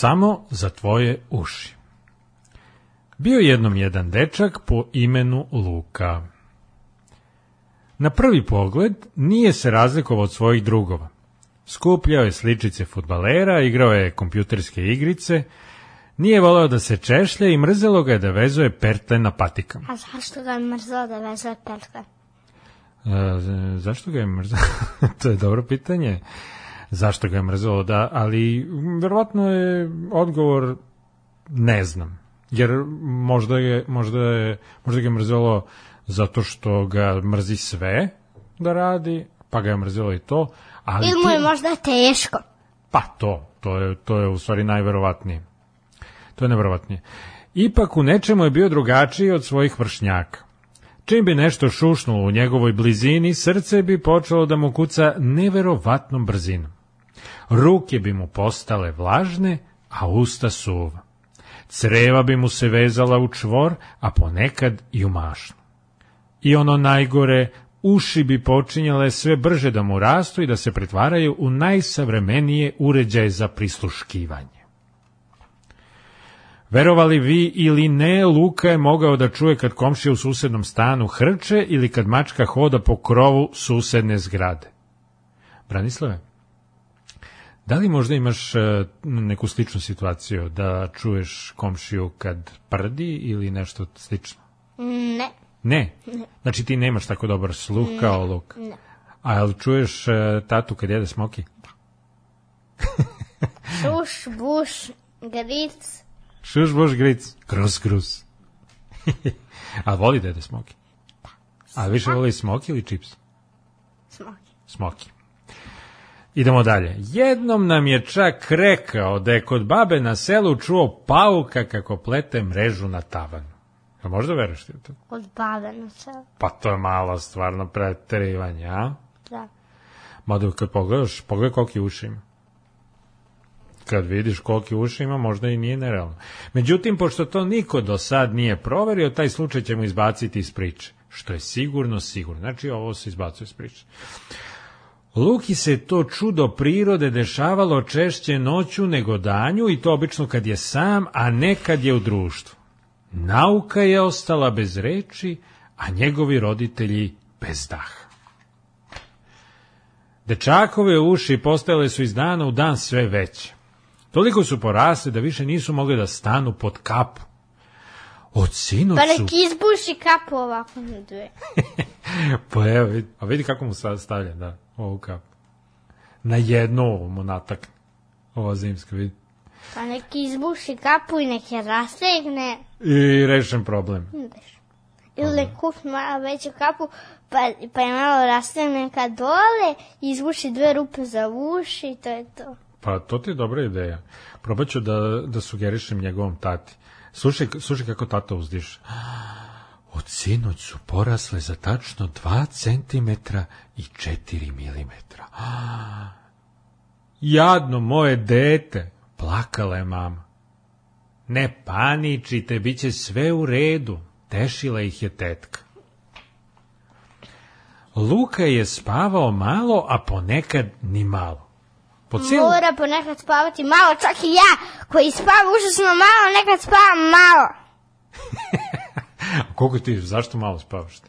Samo za tvoje uši. Bio jednom jedan dečak po imenu Luka. Na prvi pogled nije se razlikovao od svojih drugova. Skupljao je sličice futbalera, igrao je kompjuterske igrice, nije voleo da se češlja i mrzelo ga je da vezuje pertle na patikama. A zašto ga je mrzelo da vezuje pertle? E, zašto ga je mrzelo? to je dobro pitanje zašto ga je mrzelo, da, ali verovatno je odgovor ne znam. Jer možda je, možda je, možda ga je mrzelo zato što ga mrzi sve da radi, pa ga je mrzelo i to. Ali Ili mu je možda teško. Pa to, to je, to je u stvari najverovatnije. To je neverovatnije. Ipak u nečemu je bio drugačiji od svojih vršnjaka. Čim bi nešto šušnulo u njegovoj blizini, srce bi počelo da mu kuca neverovatnom brzinom ruke bi mu postale vlažne, a usta suva. Creva bi mu se vezala u čvor, a ponekad i u mašnu. I ono najgore, uši bi počinjale sve brže da mu rastu i da se pretvaraju u najsavremenije uređaje za prisluškivanje. Verovali vi ili ne, Luka je mogao da čuje kad komšija u susednom stanu hrče ili kad mačka hoda po krovu susedne zgrade. Branislave, da li možda imaš e, neku sličnu situaciju da čuješ komšiju kad prdi ili nešto slično? Ne. Ne? Znači ti nemaš tako dobar sluh ne. kao Luk? Ne. A čuješ e, tatu kad jede smoki? Da. Šuš, buš, gric. Šuš, buš, gric. Kroz, A voli dede smoki? A više voli smoki ili čips? Smoki. Smoki. Idemo dalje. Jednom nam je čak rekao da je kod babe na selu čuo pauka kako plete mrežu na tavanu. možda veriš ti to? Kod babe na selu. Pa to je malo stvarno pretrivanje a? Da. Mada kad pogledaš, pogledaj koliki uši ima. Kad vidiš koliki uši ima, možda i nije nerealno. Međutim, pošto to niko do sad nije proverio, taj slučaj ćemo izbaciti iz priče. Što je sigurno, sigurno. Znači, ovo se izbacuje iz priče. Luki se to čudo prirode dešavalo češće noću nego danju i to obično kad je sam, a ne kad je u društvu. Nauka je ostala bez reči, a njegovi roditelji bez daha. Dečakove uši postale su iz dana u dan sve veće. Toliko su porasle da više nisu mogli da stanu pod kapu. Od sinoću? Pa neki izbuši kapu ovako na dve. pa evo, vidi, a vidi kako mu stavlja, da, ovu kapu. Na jedno ovo mu natakne. Ova zimska, vidi. Pa nek izbuši kapu i nek rastegne. I rešen problem. Ili kupi malo veću kapu, pa, pa je malo rastegne ka dole, izbuši dve rupe za uši i to je to. Pa to ti je dobra ideja. Probat ću da, da sugerišem njegovom tati. Slušaj, slušaj kako tata uzdiš. Od sinoć su porasle za tačno 2 cm i 4 mm. Jadno moje dete, plakala je mama. Ne paničite, bit će sve u redu, tešila ih je tetka. Luka je spavao malo, a ponekad ni malo. Po cijelu... Mora ponekad spavati malo, čak i ja koji spavam užasno malo, nekad spavam malo. Koliko ti, zašto malo spavaš ti?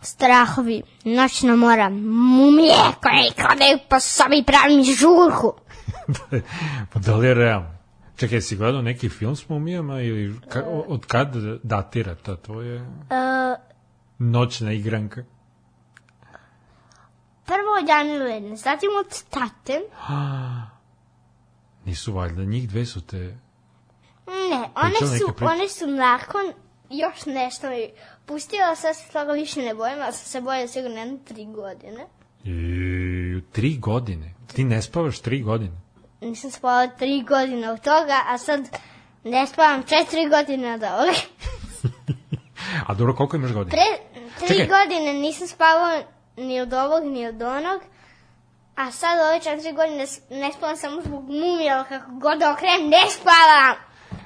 Strahovi, noćna mora, mumije koje kladaju po sobi pravim žurku. pa da li je realno? Čekaj, si gledao neki film s mumijama ili ka, od kad datira ta tvoja e, noćna igranka? Janilene, zatim od tate. Nisu valjda, njih dve su te... Ne, one su, pri... one su nakon još nešto mi pustila, sad se toga više ne bojim, ali sam se bojila sigurno jedno tri godine. I, tri godine? Ti ne spavaš tri godine? Nisam spavala tri godine od toga, a sad ne spavam četiri godine od ovoga. a dobro, koliko imaš godina? Pre, tri Čekaj. godine nisam spavala ni od ovog, ni od onog. A sad ove četiri godine ne spavam samo zbog mumija, kako god da okrenem, ne spavam!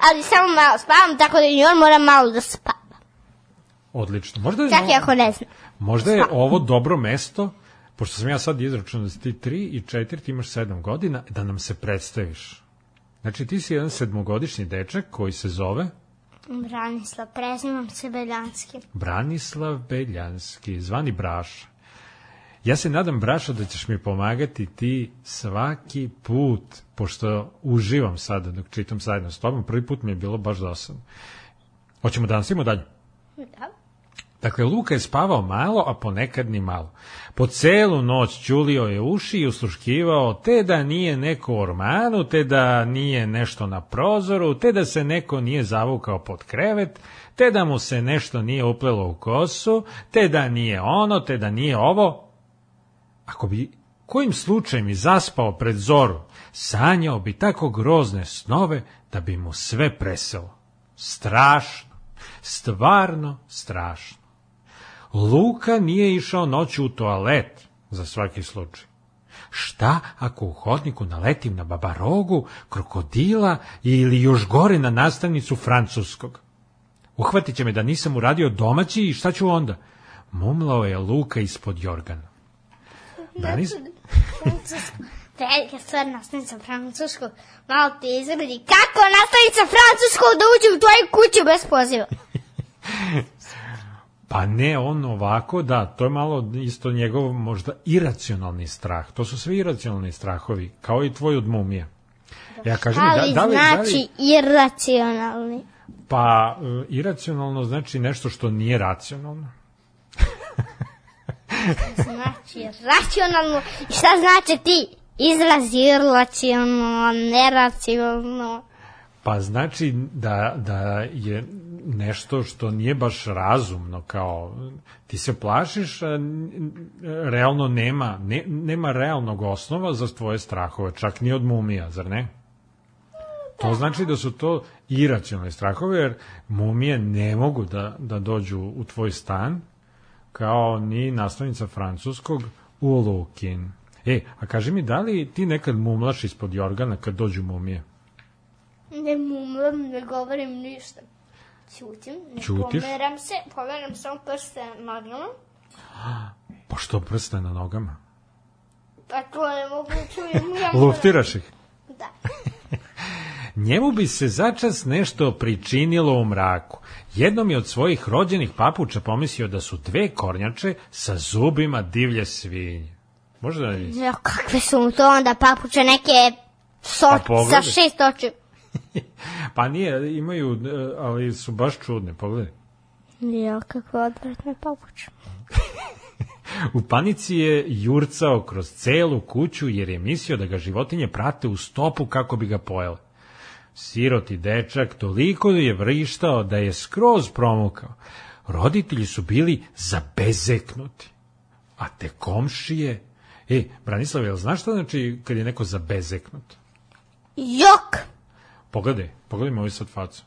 Ali samo malo spavam, tako da i on mora malo da spava. Odlično. Možda je, Čak ne Možda je ovo dobro mesto, pošto sam ja sad izračunao da si ti tri i četiri, ti imaš sedam godina, da nam se predstaviš. Znači, ti si jedan sedmogodišnji dečak koji se zove... Branislav, prezimam se Beljanski. Branislav Beljanski, zvani Braša. Ja se nadam, brašo, da ćeš mi pomagati ti svaki put, pošto uživam sada dok čitam zajedno s tobom. Prvi put mi je bilo baš dosadno. Hoćemo danas svimo dalje? Da. Dakle, Luka je spavao malo, a ponekad ni malo. Po celu noć čulio je uši i usluškivao te da nije neko u ormanu, te da nije nešto na prozoru, te da se neko nije zavukao pod krevet, te da mu se nešto nije uplelo u kosu, te da nije ono, te da nije ovo, ako bi kojim slučajem i zaspao pred zoru, sanjao bi tako grozne snove da bi mu sve preselo. Strašno, stvarno strašno. Luka nije išao noću u toalet, za svaki slučaj. Šta ako u hodniku naletim na babarogu, krokodila ili još gore na nastavnicu francuskog? Uhvatit će me da nisam uradio domaći i šta ću onda? Mumlao je Luka ispod jorgana. Danis? Francusku. Velika stvar sa Francusko Malo te izgledi. Kako sa francusko da uđem u tvoju kuću bez poziva? Pa ne, on ovako, da, to je malo isto njegov možda iracionalni strah. To su svi iracionalni strahovi, kao i tvoj od mumije. Ja kažem, da, da li, znači da li... iracionalni. Pa e, iracionalno znači nešto što nije racionalno znači racionalno. I šta znači ti izraz iracionalno, neracionalno? Pa znači da, da je nešto što nije baš razumno kao ti se plašiš a realno nema nema realnog osnova za tvoje strahove čak ni od mumija zar ne to znači da su to iracionalni strahovi jer mumije ne mogu da, da dođu u tvoj stan kao ni nastavnica francuskog u Lukin. E, a kaži mi, da li ti nekad mumlaš ispod jorgana kad dođu mumije? Ne mumlam, ne govorim ništa. Ćutim, ne Čutiš? pomeram se, pomeram samo prste nogama. Pa što prste na nogama? Pa to ne mogu čujem. Luftiraš ih? Da. njemu bi se začas nešto pričinilo u mraku. Jednom je od svojih rođenih papuča pomislio da su dve kornjače sa zubima divlje svinje. Možda da kakve su mu to onda papuče, neke pa sa šest oči. pa nije, imaju, eh, ali su baš čudne, pogledaj. Ja, kakve odvratne papuče. U panici je jurcao kroz celu kuću jer je mislio da ga životinje prate u stopu kako bi ga pojele. Siroti dečak toliko je vrištao da je skroz promukao. Roditelji su bili zabezeknuti. A te komšije... E, Branislav, jel znaš šta znači kad je neko zabezeknut? Jok! Pogledaj, pogledaj moju sad facu.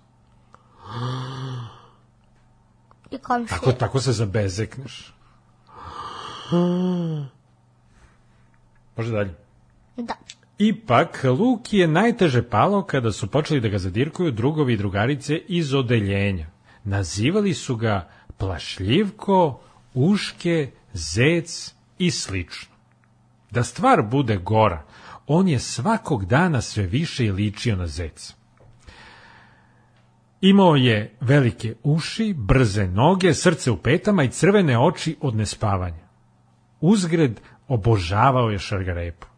I komšije. Tako, tako se zabezekneš. Može dalje? Da. Ipak, luk je najteže palo kada su počeli da ga zadirkuju drugovi i drugarice iz odeljenja. Nazivali su ga plašljivko, uške, zec i slično. Da stvar bude gora, on je svakog dana sve više ličio na zec. Imao je velike uši, brze noge, srce u petama i crvene oči od nespavanja. Uzgred obožavao je šargarepu.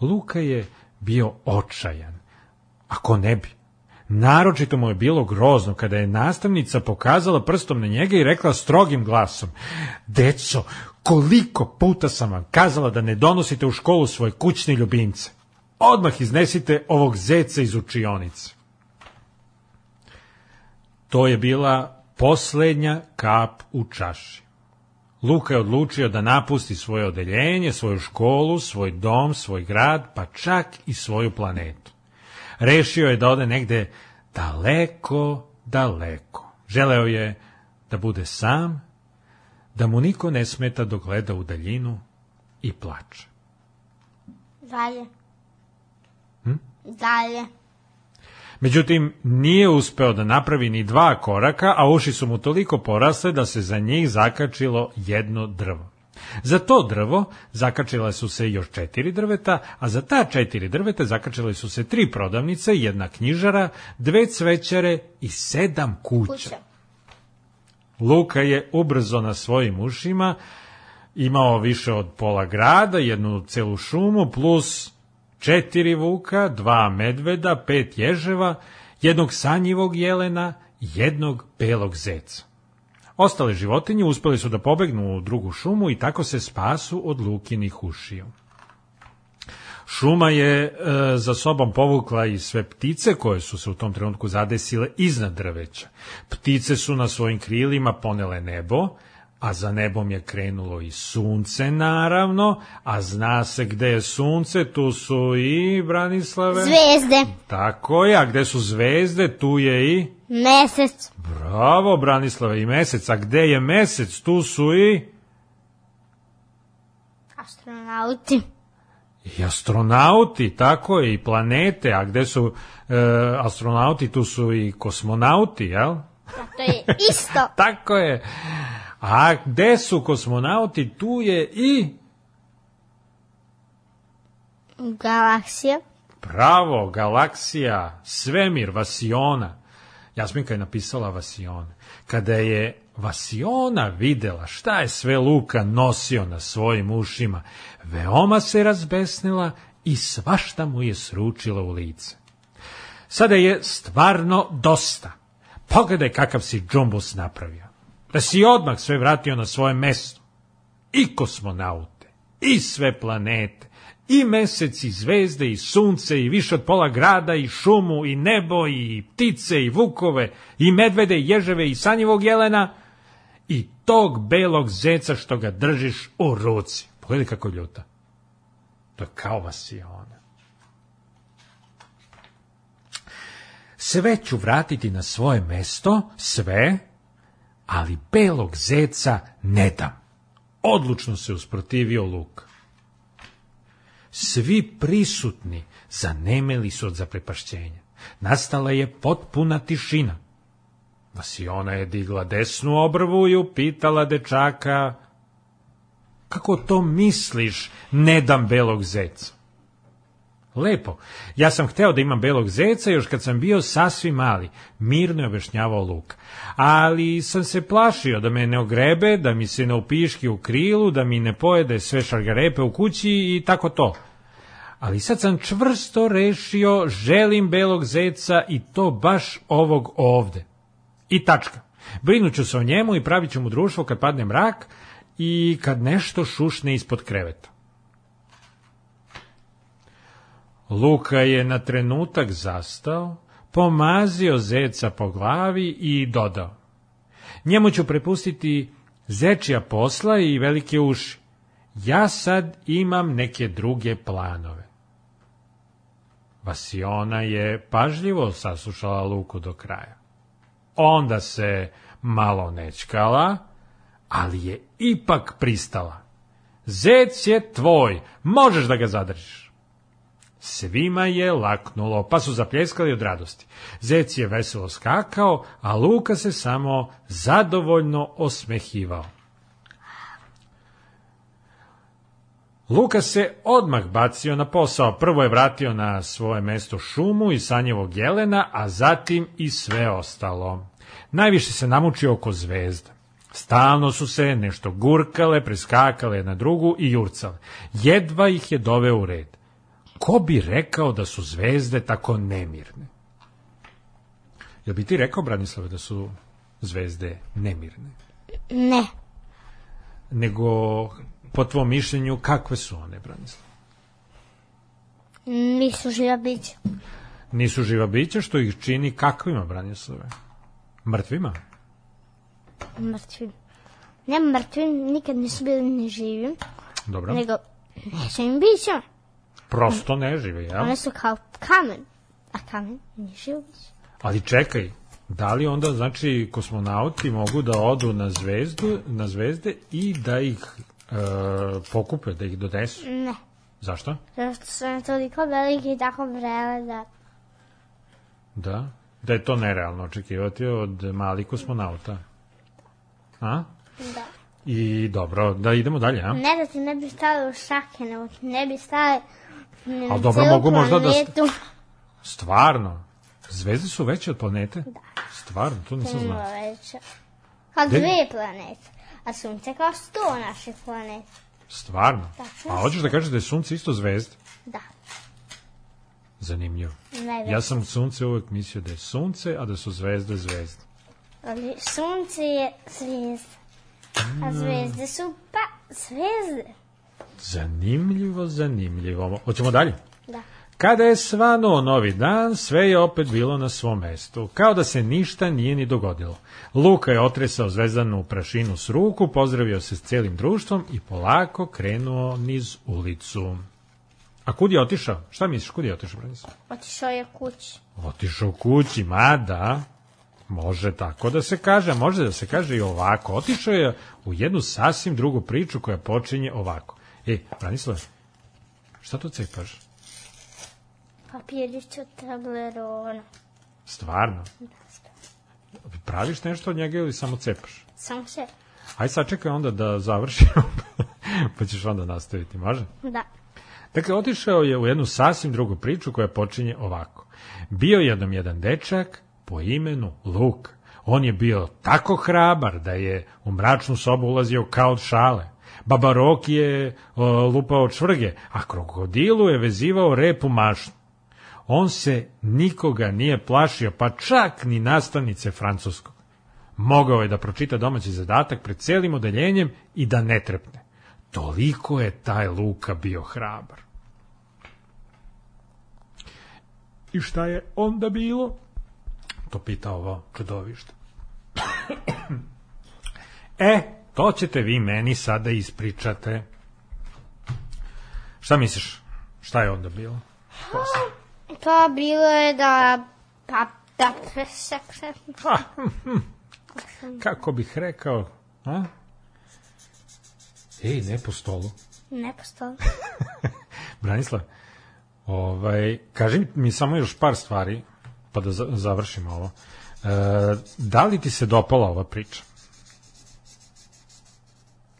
Luka je bio očajan. Ako ne bi. Naročito mu je bilo grozno kada je nastavnica pokazala prstom na njega i rekla strogim glasom Deco, koliko puta sam vam kazala da ne donosite u školu svoje kućne ljubimce. Odmah iznesite ovog zeca iz učionice. To je bila poslednja kap u čaši. Luka je odlučio da napusti svoje odeljenje, svoju školu, svoj dom, svoj grad, pa čak i svoju planetu. Rešio je da ode negde daleko, daleko. Želeo je da bude sam, da mu niko ne smeta dok gleda u daljinu i plače. Dalje. Hm? Dalje. Međutim, nije uspeo da napravi ni dva koraka, a uši su mu toliko porasle da se za njih zakačilo jedno drvo. Za to drvo zakačila su se još četiri drveta, a za ta četiri drveta zakačile su se tri prodavnice, jedna knjižara, dve cvećare i sedam kuća. kuća. Luka je ubrzo na svojim ušima imao više od pola grada, jednu celu šumu, plus četiri vuka, dva medveda, pet ježeva, jednog sanjivog jelena, jednog belog zeca. Ostale životinje uspjeli su da pobegnu u drugu šumu i tako se spasu od lukinih ušiju. Šuma je e, za sobom povukla i sve ptice koje su se u tom trenutku zadesile iznad drveća. Ptice su na svojim krilima ponele nebo, a za nebom je krenulo i sunce naravno, a zna se gde je sunce, tu su i Branislave. Zvezde. Tako je, a gde su zvezde, tu je i... Mesec. Bravo Branislave i mesec, a gde je mesec, tu su i... Astronauti. I astronauti, tako je, i planete, a gde su e, astronauti, tu su i kosmonauti, jel? Da, to je isto. tako je. A gde su kosmonauti? Tu je i... Galaksija. Pravo, galaksija, svemir, Vasiona. Jasminka je napisala Vasiona. Kada je Vasiona videla šta je sve Luka nosio na svojim ušima, veoma se razbesnila i svašta mu je sručila u lice. Sada je stvarno dosta. Pogledaj kakav si džumbus napravio da si odmah sve vratio na svoje mesto. I kosmonaute, i sve planete, i mesec, i zvezde, i sunce, i više od pola grada, i šumu, i nebo, i ptice, i vukove, i medvede, i ježeve, i sanjivog jelena, i tog belog zeca što ga držiš u ruci. Pogledaj kako ljuta. To je kao vas je ona. Sve ću vratiti na svoje mesto, sve, ali belog zeca ne dam. Odlučno se usprotivio Luk. Svi prisutni zanemeli su od zaprepašćenja. Nastala je potpuna tišina. Vasiona je digla desnu obrvu i upitala dečaka, kako to misliš, ne dam belog zeca? Lepo. Ja sam hteo da imam belog zeca još kad sam bio sasvim mali, mirno je objašnjavao Luka. Ali sam se plašio da me ne ogrebe, da mi se ne upiški u krilu, da mi ne pojede sve šargarepe u kući i tako to. Ali sad sam čvrsto rešio, želim belog zeca i to baš ovog ovde. I tačka. Brinuću se o njemu i pravit ću mu društvo kad padne mrak i kad nešto šušne ispod kreveta. Luka je na trenutak zastao, pomazio zeca po glavi i dodao. Njemu ću prepustiti zečija posla i velike uši. Ja sad imam neke druge planove. Vasiona je pažljivo saslušala Luku do kraja. Onda se malo nečkala, ali je ipak pristala. Zec je tvoj, možeš da ga zadržiš. Svima je laknulo, pa su zapljeskali od radosti. Zec je veselo skakao, a Luka se samo zadovoljno osmehivao. Luka se odmah bacio na posao. Prvo je vratio na svoje mesto šumu i sanjevog jelena, a zatim i sve ostalo. Najviše se namučio oko zvezda. Stalno su se nešto gurkale, preskakale na drugu i jurcale. Jedva ih je doveo u red. Ko bi rekao da su zvezde tako nemirne? Jel bi ti rekao, Branislave, da su zvezde nemirne? Ne. Nego, po tvom mišljenju, kakve su one, Branislave? Nisu živa bića. Nisu živa bića, što ih čini kakvima, Branislave? Mrtvima? Mrtvima. Ne mrtvim, nikad nisu bili ni živim. Dobro. Nego, nisu im bića. Prosto ne žive, ja. One su kao kamen, a kamen ne živi Ali čekaj, da li onda znači kosmonauti mogu da odu na zvezdu, na zvezde i da ih e, pokupe, da ih donesu? Ne. Zašto? Zašto su one toliko velike i tako vrele da... Da? Da je to nerealno očekivati od malih kosmonauta. A? Da. I dobro, da idemo dalje, a? Ne da ti ne bi stale u šake, ne bi stale... Ali dobro, mogu možda da... Stvarno? Zvezde su veće od planete? Da. Stvarno, to nisam znao. Kao dve planete. A sunce kao sto naših planete. Stvarno? A hoćeš da kažeš da je sunce isto zvezda? Da. Zanimljivo. ja sam sunce uvek mislio da je sunce, a da su zvezde zvezde. Ali sunce je zvezda. A mm. zvezde su pa zvezde. Zanimljivo, zanimljivo. Hoćemo dalje? Da. Kada je svanuo novi dan, sve je opet bilo na svom mestu, kao da se ništa nije ni dogodilo. Luka je otresao zvezdanu prašinu s ruku, pozdravio se s cijelim društvom i polako krenuo niz ulicu. A kud je otišao? Šta misliš, kud je otišao, Otišao je kući. Otišao kući, mada, Može tako da se kaže, može da se kaže i ovako. Otišao je u jednu sasvim drugu priču koja počinje ovako. E, Branislav, šta to cepaš? Papirić od tablerona. Stvarno? Da, Praviš nešto od njega ili samo cepaš? Samo se. Aj čekaj onda da završimo, pa ćeš onda nastaviti, može? Da. Dakle, otišao je u jednu sasvim drugu priču koja počinje ovako. Bio jednom jedan dečak po imenu Luk. On je bio tako hrabar da je u mračnu sobu ulazio kao od šale. Babarok je lupao čvrge, a krokodilu je vezivao rep u mašnu. On se nikoga nije plašio, pa čak ni nastavnice francuskog. Mogao je da pročita domaći zadatak pred celim odeljenjem i da ne trepne. Toliko je taj Luka bio hrabar. I šta je onda bilo? To pita ovo čudovište. e, to ćete vi meni sada ispričate. Šta misliš? Šta je onda bilo? Pa bilo je da... Pa, da hm, hm. kako bih rekao? A? Ej, ne po stolu. Ne po stolu. Branislav, ovaj, kaži mi samo još par stvari, pa da završim ovo. E, da li ti se dopala ova priča?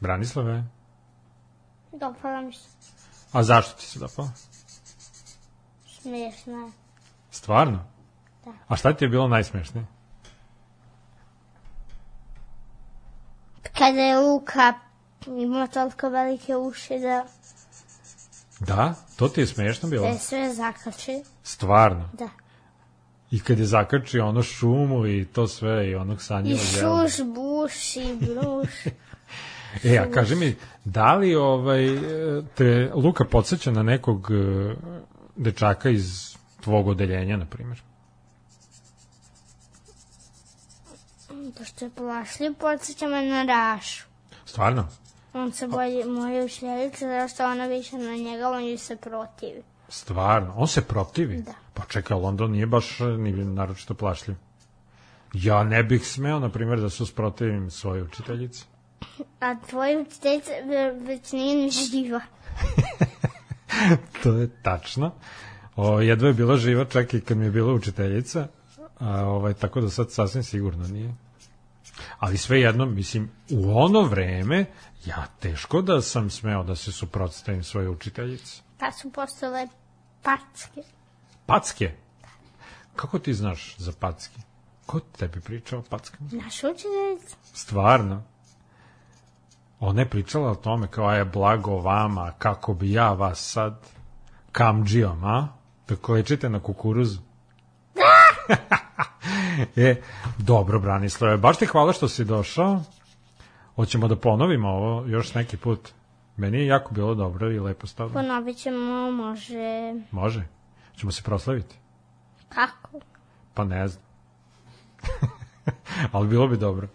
Branislave? Dopala mi se. A zašto ti se dopala? Smiješno je. Stvarno? Da. A šta ti je bilo najsmiješnije? Kada je Luka imao toliko velike uše da... Da? To ti je smiješno bilo? Da sve zakači. Stvarno? Da. I kad je zakači ono šumu i to sve i onog sanjeva... I šuš, buš i bruš. E, a kaži mi, da li ovaj, te Luka podsjeća na nekog e, dečaka iz tvog odeljenja, na primjer? Pošto je plašljiv, podsjeća me na Rašu. Stvarno? On se boji moje zato što ona više na njega, on ju se protivi. Stvarno? On se protivi? Da. Pa čekaj, London nije baš ni naročito plašljiv. Ja ne bih smeo, na primjer, da se usprotivim svoje učiteljici. A tvoja učiteljica već nije živa. to je tačno. O, jedva je bila živa čak i kad mi je bila učiteljica, a, ovaj, tako da sad sasvim sigurno nije. Ali svejedno, mislim, u ono vreme ja teško da sam smeo da se suprotstavim svoje učiteljici. Pa su postale packe. Packe? Kako ti znaš za packe? Ko tebi pričao o packama? Naš učiteljica. Stvarno? Ona je pričala o tome kao je blago vama, kako bi ja vas sad kamđijom, a? Da klečite na kukuruzu. e, dobro, Branislave, baš ti hvala što si došao. Hoćemo da ponovimo ovo još neki put. Meni je jako bilo dobro i lepo stavno. Ponovit ćemo, može. Može? Ćemo se proslaviti? Kako? Pa ne znam. Ali bilo bi dobro.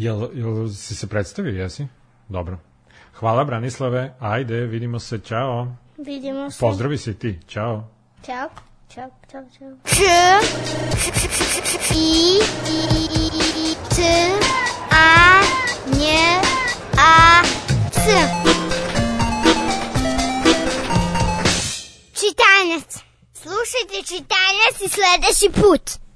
Jel, si se predstavio, jesi? Dobro. Hvala Branislave, ajde, vidimo se, čao. Vidimo se. Pozdravi se ti, čao. Ćao. Ćao, čao, čao. Č, i, i, a, nje, c. Slušajte čitanac i sledeći put.